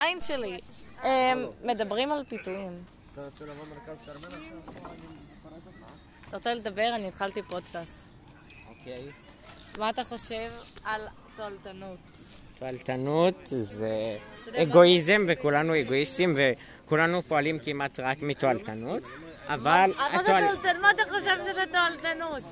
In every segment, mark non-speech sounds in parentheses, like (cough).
עין שלי. הם מדברים על פיתויים. אתה רוצה לבוא מרכז כרמל עכשיו? אתה רוצה לדבר? אני התחלתי פודקאסט. אוקיי. מה אתה חושב על תועלתנות? תועלתנות זה? אגואיזם וכולנו אגואיסטים וכולנו פועלים כמעט רק מתועלתנות אבל? מה אתה חושב שזה תועלתנות?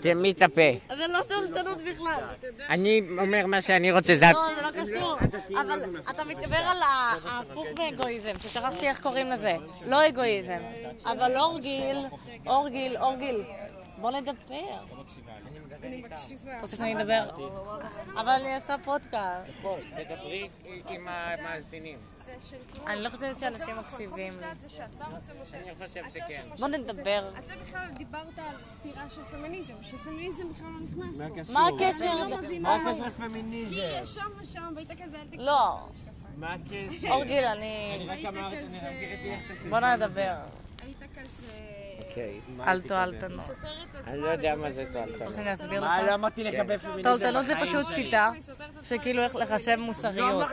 תמי את הפה. זה לא תועלתנות בכלל. אני אומר מה שאני רוצה, זה... לא, זה לא קשור. אבל אתה מתגבר על ההפוך באגואיזם, ששכחתי איך קוראים לזה. לא אגואיזם. אבל אורגיל, אורגיל, אורגיל. בוא נדבר. אתה רוצה שאני אדבר? אבל אני אעשה פודקאסט. תדברי עם המאזינים. אני לא חושבת שאנשים מקשיבים. אני חושב שכן. בוא נדבר. אתה בכלל דיברת על סתירה של פמיניזם, שפמיניזם בכלל לא נכנס פה. מה הקשר? אני לא. מה הקשר לפמיניזם? כי ישבנו שם והיית כזה, אל תקרא. לא. מה הקשר? אורגיל, אני... בוא נדבר היית כזה... אוקיי. עצמה. אני לא יודע מה זה אתה תועלתנות. רוצה שאני אסביר מה, לך? לא אמרתי לגבי פמיניזם תועלתנות זה פשוט שיטה שכאילו איך לחשב מוסריות,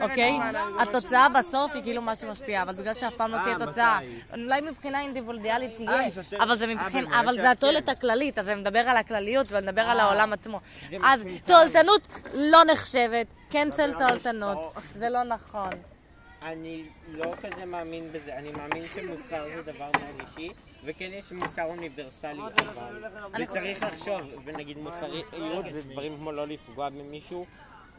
אוקיי? התוצאה בסוף היא כאילו מה שמשפיע, אבל בגלל שאף פעם לא תהיה תוצאה, אולי מבחינה אינדיבידואלית תהיה, אבל זה מבחינה, אבל זה התועלת הכללית, אז זה מדבר על הכלליות ומדבר על העולם עצמו. אז תועלתנות לא נחשבת, קנסל תועלתנות, זה לא נכון. אני לא כזה מאמין בזה, אני מאמין שמוסר זה דבר מאוד אישי, וכן יש מוסר אוניברסלי, אבל... וצריך לחשוב, ונגיד מוסריות זה דברים כמו לא לפגוע במישהו,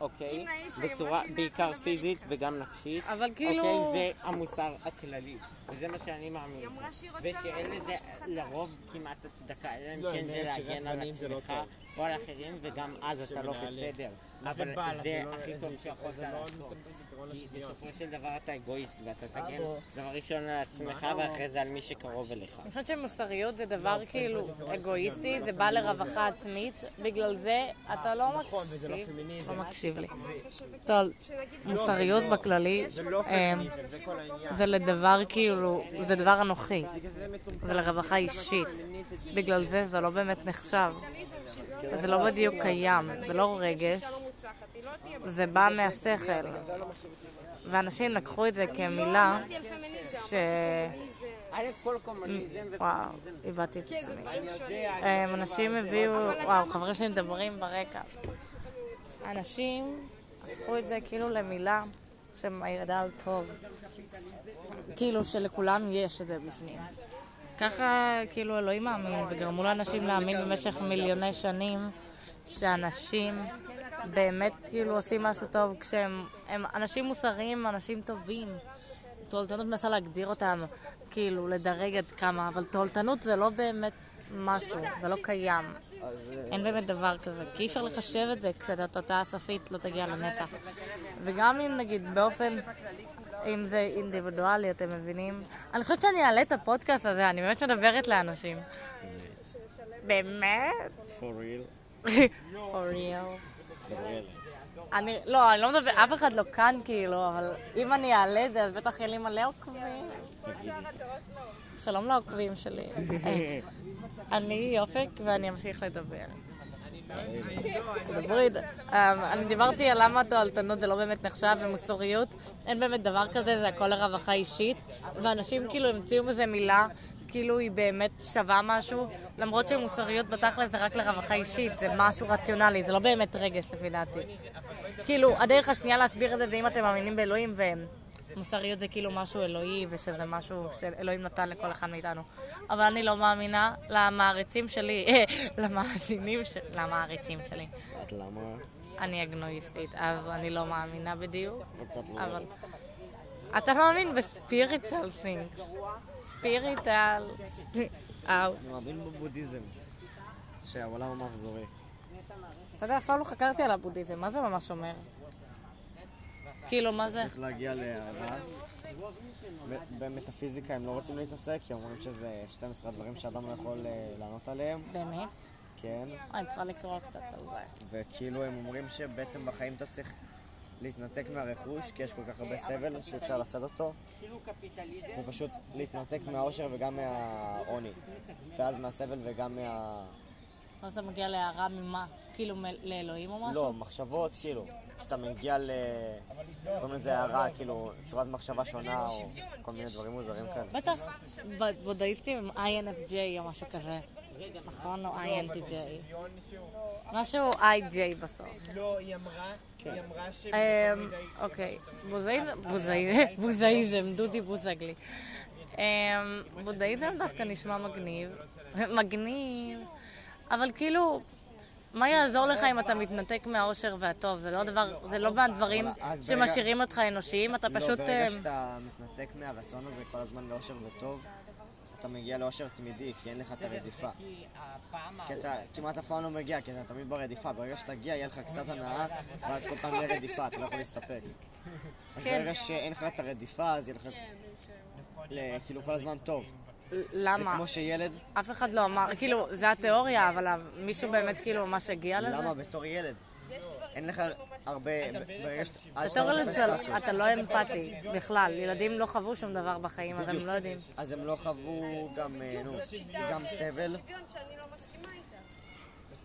אוקיי? בצורה בעיקר פיזית וגם נפשית. אבל כאילו- אוקיי, זה המוסר הכללי, וזה מה שאני מאמין. היא אמרה שהיא רוצה ושאין לזה. לרוב כמעט הצדקה, אלא לא, אם כן זה להגן על לא עצמך. או על אחרים, וגם אז אתה לא. בסדר. אבל בעל? זה לא- הכי טוב שיכולת לא לעשות. כי. בסופו של דבר אתה אגואיסט ואתה תגן. דבר ראשון על עצמך ואחרי זה על מי שקרוב אליך. אני חושבת שמוסריות זה דבר כאילו אגואיסטי, זה בא לרווחה עצמית, בגלל זה אתה לא וזה לא מקשיב. לא מקשיב לי. טוב, מוסריות בכללי, זה לא אה, זה לדבר כאילו, זה דבר אנוכי, זה לרווחה אישית. בגלל זה זה לא באמת נחשב. זה לא בדיוק קיים, זה לא רגש, לא זה בא מהשכל. ואנשים לקחו את זה כמילה. ש... וואו, איבדתי את עצמי. אנשים הביאו, וואו, חברים שלי מדברים ברקע. אנשים הפכו את זה כאילו למילה שמעידה על טוב. כאילו שלכולם יש את זה בפנים. ככה כאילו אלוהים מאמין, וגרמו לאנשים להאמין במשך מיליוני שנים שאנשים באמת כאילו עושים משהו טוב כשהם הם אנשים מוסריים, אנשים טובים. תועלתנות מנסה להגדיר אותם, כאילו לדרג עד כמה, אבל תועלתנות זה לא באמת משהו, זה לא קיים. אין באמת דבר כזה, כי אי אפשר לחשב את זה כשהתוצאה הסופית לא תגיע לנתח. וגם אם נגיד באופן, אם זה אינדיבידואלי, אתם מבינים? אני חושבת שאני אעלה את הפודקאסט הזה, אני באמת מדברת לאנשים. באמת? for real. (laughs) for real. אני, לא, אני לא מדבר, אף אחד לא כאן כאילו, אבל אם אני אעלה את זה, אז בטח יהיה לי מלא עוקבים. שלום לעוקבים שלי. (laughs) אני אופק ואני אמשיך לדבר. דברי, אה, אני דיברתי על למה תועלתנות זה לא באמת נחשב ומוסריות, אין באמת דבר כזה, זה הכל לרווחה אישית, ואנשים כאילו המציאו מזה מילה, כאילו היא באמת שווה משהו, למרות שמוסריות בתכל'ס זה רק לרווחה אישית, זה משהו רציונלי, זה לא באמת רגש לפי דעתי. כאילו, הדרך השנייה להסביר את זה זה אם אתם מאמינים באלוהים ומוסריות זה כאילו משהו אלוהי ושזה משהו שאלוהים נתן לכל אחד מאיתנו. אבל אני לא מאמינה למעריצים שלי, (laughs) למאזינים של... למעריצים שלי. את למה? אני אגנואיסטית, אז אני לא מאמינה בדיוק, קצת לא. אבל... אתה מאמין בספיריטואל things. ספיריטואל... אני מאמין בבודהיזם. שהעולם המחזורי. אתה יודע, אף פעם לא חקרתי על הבודהיזם, מה זה ממש אומר? כאילו, מה זה? צריך להגיע. ב- במטאפיזיקה הם לא רוצים להתעסק, כי אומרים שזה 12 דברים שאדם לא יכול אה, לענות עליהם, באמת? כן. אני צריכה לקרוא קצת על זה. וכאילו הם אומרים שבעצם בחיים אתה צריך להתנתק מהרכוש, כי יש כל כך הרבה סבל שאי אפשר לשאת אותו, ופשוט להתנתק מהאושר וגם מהעוני. ואז מהסבל וגם מה... אז אתה מגיע להערה ממה? כאילו לאלוהים או משהו? לא, מחשבות, כאילו. שאתה מגיע ל... קוראים לזה הערה, כאילו, צורת מחשבה שונה, או כל מיני דברים מוזרים כאלה. בטח בבודהיסטים הם INFJ או משהו כזה. נכון? או INTJ. משהו IJ בסוף. לא, היא אמרה, היא אמרה ש... אמ, אוקיי, בוזהיזם, דודי בוזגלי. אמ, בודהיזם דווקא נשמע מגניב. מגניב. אבל כאילו, מה יעזור לך אם אתה מתנתק מהאושר והטוב? זה לא דבר, זה לא מהדברים ברגע- שמשאירים אותך אנושיים, אתה לא, פשוט... ברגע אמ, שאתה מתנתק מהרצון הזה כל הזמן לאושר וטוב, אתה מגיע לאושר תמידי, כי אין לך את הרדיפה. כי אתה כמעט אף פעם לא מגיע, כי אתה תמיד ברדיפה. ברגע שתגיע, יהיה לך קצת הנאה, ואז כל פעם יהיה רדיפה, אתה לא יכול להסתפק. אז כן. ברגע שאין לך את הרדיפה, אז יהיה לך ל- כאילו כל הזמן טוב. זה למה? כמו שילד, אף אחד לא אמר, כאילו, זה התיאוריה, אבל מישהו באמת כאילו ממש הגיע לזה? למה בתור ילד? אין לך הרבה, ברגע שאתה... לא אתה- לא אמפתי בכלל. ילדים לא חוו שום דבר בחיים, אז הם. לא יודעים. אז הם לא חוו גם, אה, נו, זאת שיטה גם של סבל. שוויון שאני לא מסכימה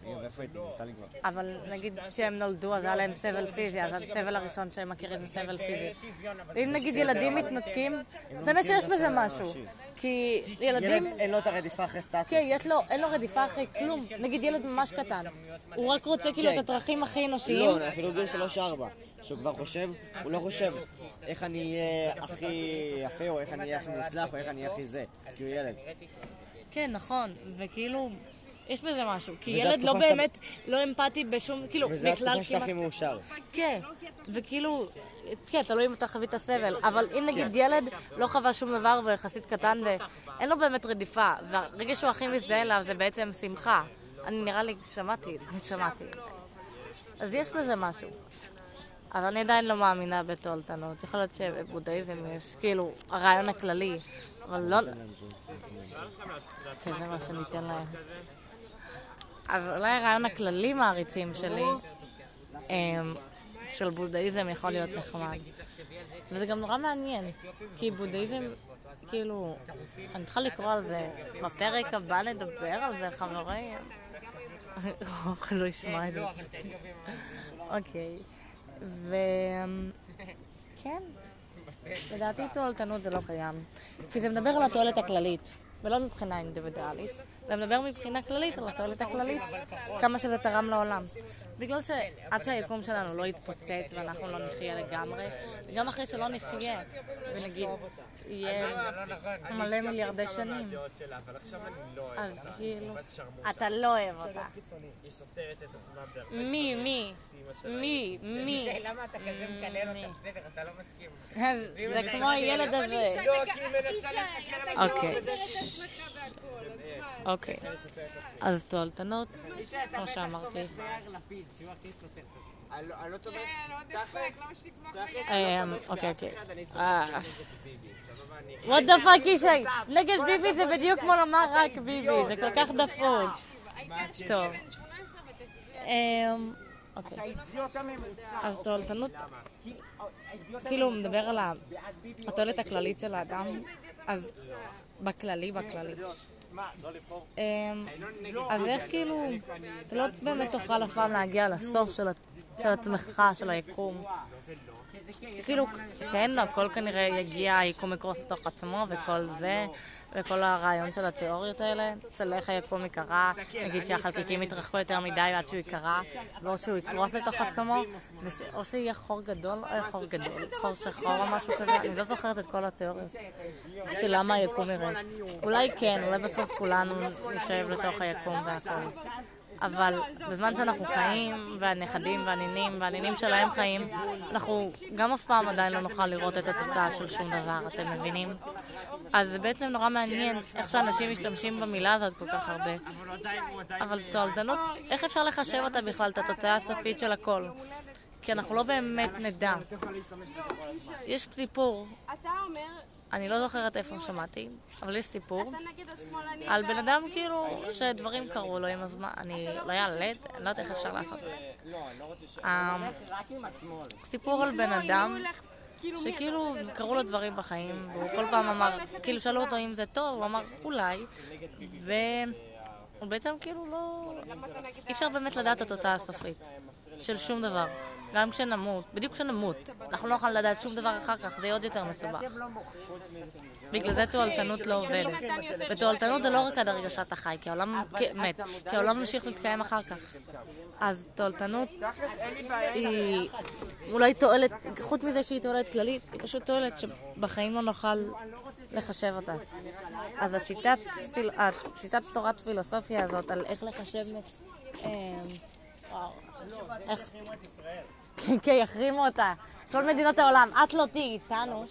איתה. רגע, ואיפה הייתי? טלי כבר. אבל נגיד כשהם נולדו אז היה להם סבל פיזי, אז הסבל הראשון שהם מכירים זה סבל פיזי. אם נגיד ילדים מתנתקים, באמת שיש בזה משהו. כי ילדים, ילד אין לו את הרדיפה אחרי סטטוס. כן, יש לו, אין לו רדיפה אחרי כלום. נגיד ילד ממש קטן. הוא רק רוצה כאילו את הדרכים הכי אנושיים. לא, אפילו גיל שלוש-ארבע. שהוא כבר חושב, הוא לא חושב איך אני אהיה הכי יפה, או איך אני אהיה הכי מוצלח, או איך אני אהיה הכי זה. כי הוא ילד. כן, נכון. וכאילו, יש בזה משהו. כי ילד לא התקופה שאתה- באמת, לא אמפתי בשום, כאילו, וזה בכלל התקופה שאתה כמעט... הכי מאושר. כן, וכאילו, כן, תלוי אם אתה חווית סבל, אבל אם נגיד ילד לא חווה שום דבר והוא יחסית קטן ואין לו באמת רדיפה, והרגע שהוא הכי מזדהה אליו זה בעצם שמחה. אני נראה לי, שמעתי, שמעתי. אז יש בזה משהו. אבל אני עדיין לא מאמינה בתועלתנות. יכול להיות שבבודהיזם יש, כאילו, הרעיון הכללי, אבל לא... כן, זה מה שניתן להם. אז אולי הרעיון הכללי מעריצים שלי, אמ, של בודהיזם יכול להיות נחמד. וזה גם נורא מעניין, כי בודהיזם, כאילו, אני צריכה לקרוא על זה, בפרק הבא נדבר על זה, חברים. אף אחד לא ישמע את זה. אוקיי. ו... כן. לדעתי תועלתנות זה לא קיים. כי זה מדבר על התועלת הכללית, ולא מבחינה אינדיבידואלית. זה מדבר מבחינה כללית על התועלת הכללית, כמה שזה תרם לעולם. בגלל שעד שהיקום שלנו לא יתפוצץ ואנחנו לא נחיה לגמרי, וגם אחרי שלא נחיה, ונגיד יהיה מלא מיליארדי שנים, אז כאילו, אתה לא אוהב אותה. מי, מי, מי, מי. למה אתה כזה מקלל אותה? בסדר, אתה לא מסכים. זה כמו הילד הזה. לא, כי היא מנסה אישה, אתה אוקיי. אוקיי. אז תועלתנות, כמו שאמרתי. לא- לא אוקיי, אוקיי. אה, what the fuck ישי, נגד ביבי זה בדיוק כמו לומר רק ביבי, זה כל כך דפוק. שתהיה טוב. בן 18 ותצביע. אוקיי. האידיוט הממוצע. אז תועלתנות, כאילו הוא מדבר על התועלת הכללית של האדם, אז בכללי, בכללי. אמ, אז איך כאילו, אתה לא באמת תוכל אף פעם להגיע לסוף של עצמך, של היקום. כאילו, כן, הכל כנראה יגיע, היקום יקרוס לתוך עצמו וכל זה, וכל הרעיון של התיאוריות האלה, של איך היקום ייקרע, נגיד שהחלקיקים יתרחקו יותר מדי עד שהוא ייקרע, ואו שהוא יקרוס לתוך עצמו. או שיהיה חור גדול, או חור גדול, חור שחור או משהו כזה, אני לא זוכרת את כל התיאוריות של למה היקום ירד. אולי כן, אולי בסוף כולנו נשב לתוך היקום והכל. אבל בזמן שאנחנו חיים, והנכדים והנינים והנינים שלהם חיים, אנחנו גם אף פעם עדיין לא נוכל לראות את התוצאה של שום דבר, אתם מבינים? אז זה בעצם נורא מעניין איך שאנשים משתמשים במילה הזאת כל כך הרבה. אבל תועלתנות, איך אפשר לחשב אותה בכלל, את התוצאה הסופית של הכל? כי אנחנו לא באמת נדע. יש סיפור, אתה אומר, אני לא זוכרת איפה שמעתי, אבל יש סיפור. על בן אדם כאילו שדברים קרו לו עם הזמן, אני לא ילד, אני לא יודעת איך אפשר לעשות. אמ, סיפור על בן אדם כאילו? שכאילו קרו לו דברים בחיים, והוא כל פעם אמר, כאילו שאלו אותו אם זה טוב, הוא אמר אולי, והוא בעצם כאילו לא... אי אפשר באמת לדעת את התוצאה הסופית של שום דבר. גם כשנמות, בדיוק כשנמות. אנחנו לא נוכל לדעת שום דבר אחר כך, זה יהיה עוד יותר מסובך. בגלל זה תועלתנות לא עובדת. ותועלתנות זה לא רק עד הרגע שאתה חי, כי העולם מת, כי העולם ממשיך להתקיים אחר כך. אז תועלתנות היא אולי תועלת, חוץ מזה שהיא תועלת כללית, היא פשוט תועלת שבחיים לא נוכל לחשב אותה. אז השיטת, תורת פילוסופיה הזאת על איך לחשב... וואו. (laughs) כן, יחרימו אותה. כל מדינות העולם, את לא תהיי איתנו.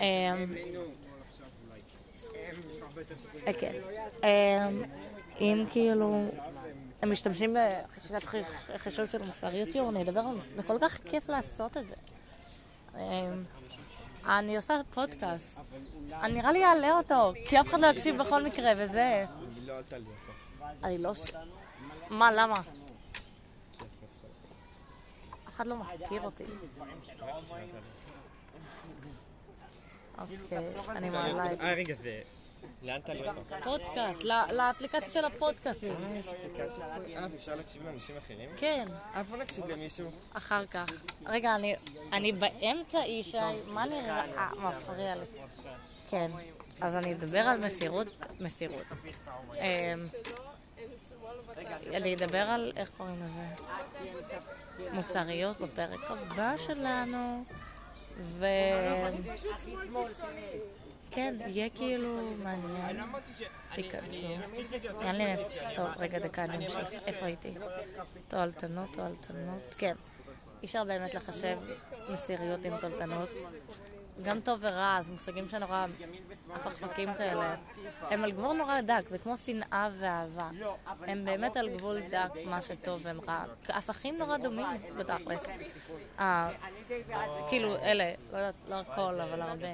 אמ, אה, כן. אמ, אם כאילו... הם משתמשים בשיטת חישוב של מוסריות יור, אני אדבר על זה. זה כל כך כיף לעשות את זה. אני עושה פודקאסט. אני נראה לי אעלה אותו, כי אף אחד לא יקשיב בכל מקרה, וזה... אני לא עלתה מה, למה? אף אחד לא מכיר אותי. אוקיי, אני מעלה את אה, רגע, זה... לאן תעלי אותו? פודקאסט, ל- לאפליקציה של הפודקאסט. אה, יש אפליקציות? אה, ואפשר להקשיב לאנשים אחרים? כן, אה, בוא נקשיב למישהו. אחר כך. רגע, אני, באמצע ישי, מה נראה? אה, מפריע לי. כן, אז אני אדבר על מסירות, מסירות. אני אדבר על, איך קוראים לזה? מוסריות בפרק הבא שלנו, ו... כן, יהיה כאילו מעניין. תיכנסו. אין לי... טוב, רגע, דקה, אני אמשיך. איפה הייתי? תועלתנות, תועלתנות. כן. אי אפשר באמת לחשב מסיריות עם תועלתנות. גם טוב ורע, זה מושגים שנורא הפכפקים כאלה. הם על גבול נורא דק, זה כמו שנאה ואהבה. הם באמת על גבול דק, מה שטוב והם רע. הפכים נורא דומים בתכלס. אה, כאילו, אלה, לא לא הכל, אבל הרבה.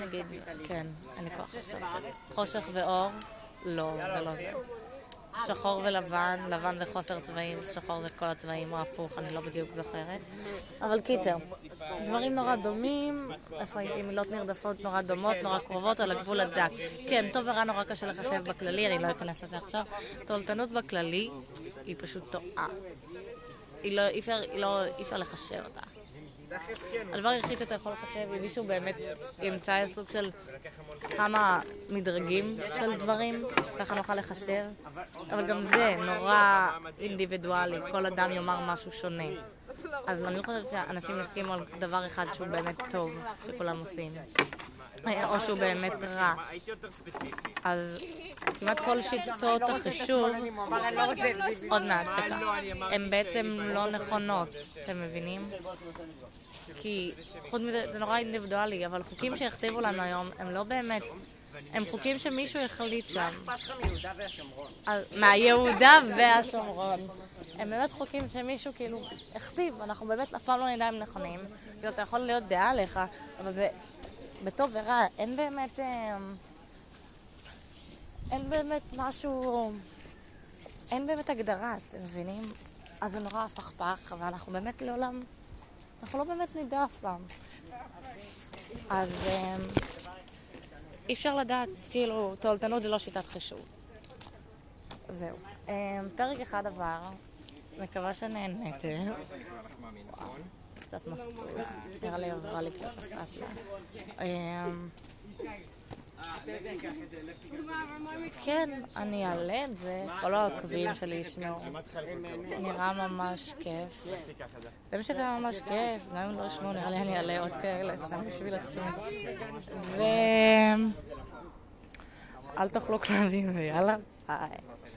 נגיד, כן, אין לי כוח עכשיו. חושך ואור, לא, זה לא זה. שחור ולבן, לבן זה חוסר צבעים, שחור זה כל הצבעים, או הפוך, אני לא בדיוק זוכרת. אבל קיצר, דברים נורא דומים, איפה הייתי? מילות נרדפות נורא דומות, נורא קרובות, על הגבול הדק. כן, טוב ורע נורא קשה לחשב בכללי, אני לא אכנס לזה עכשיו. תועלתנות בכללי היא פשוט טועה. לא, לא, אי אפשר לחשב אותה. הדבר היחיד שאתה יכול לחשב, אם מישהו באמת ימצא סוג של כמה מדרגים של דברים, ככה נוכל לחשב. אבל גם זה נורא אינדיבידואלי, כל אדם יאמר משהו שונה. אז אני חושבת שאנשים יסכימו על דבר אחד שהוא באמת טוב, שכולם עושים. או שהוא באמת רע. אז כמעט כל שיטות החישוב, עוד מעט, דקה, הן בעצם לא נכונות, אתם מבינים? כי חוץ מזה, זה נורא אינדיבידואלי, אבל חוקים שהכתיבו לנו היום הם לא באמת, הם חוקים שמישהו החליט שם. על- מהיהודה והשומרון. הם באמת חוקים שמישהו כאילו הכתיב, אנחנו באמת אף פעם לא נדע אם נכונים. כאילו, אתה יכול להיות דעה עליך, אבל זה בטוב ורע, אין באמת... אה, אין באמת משהו... אין באמת הגדרה, אתם מבינים? אז זה נורא הפכפך, ואנחנו באמת לעולם... אנחנו לא באמת נדע אף פעם. אז אה, אי אפשר לדעת, כאילו, תועלתנות זה לא שיטת חישוב. זהו. אה, פרק אחד עבר, מקווה שנהניתם. קצת מסטולה. נראה לי עברה לי קצת הסטלה. אה, כן, אני אעלה את זה, כל העוקבים שלי ישמעו. נראה ממש כיף. זה פשוט היה ממש כיף, גם אם לא ישמעו, נראה לי אני אעלה עוד כאלה, סתם בשביל עצמי. ו... אל תאכלו כלבים ויאללה, ביי.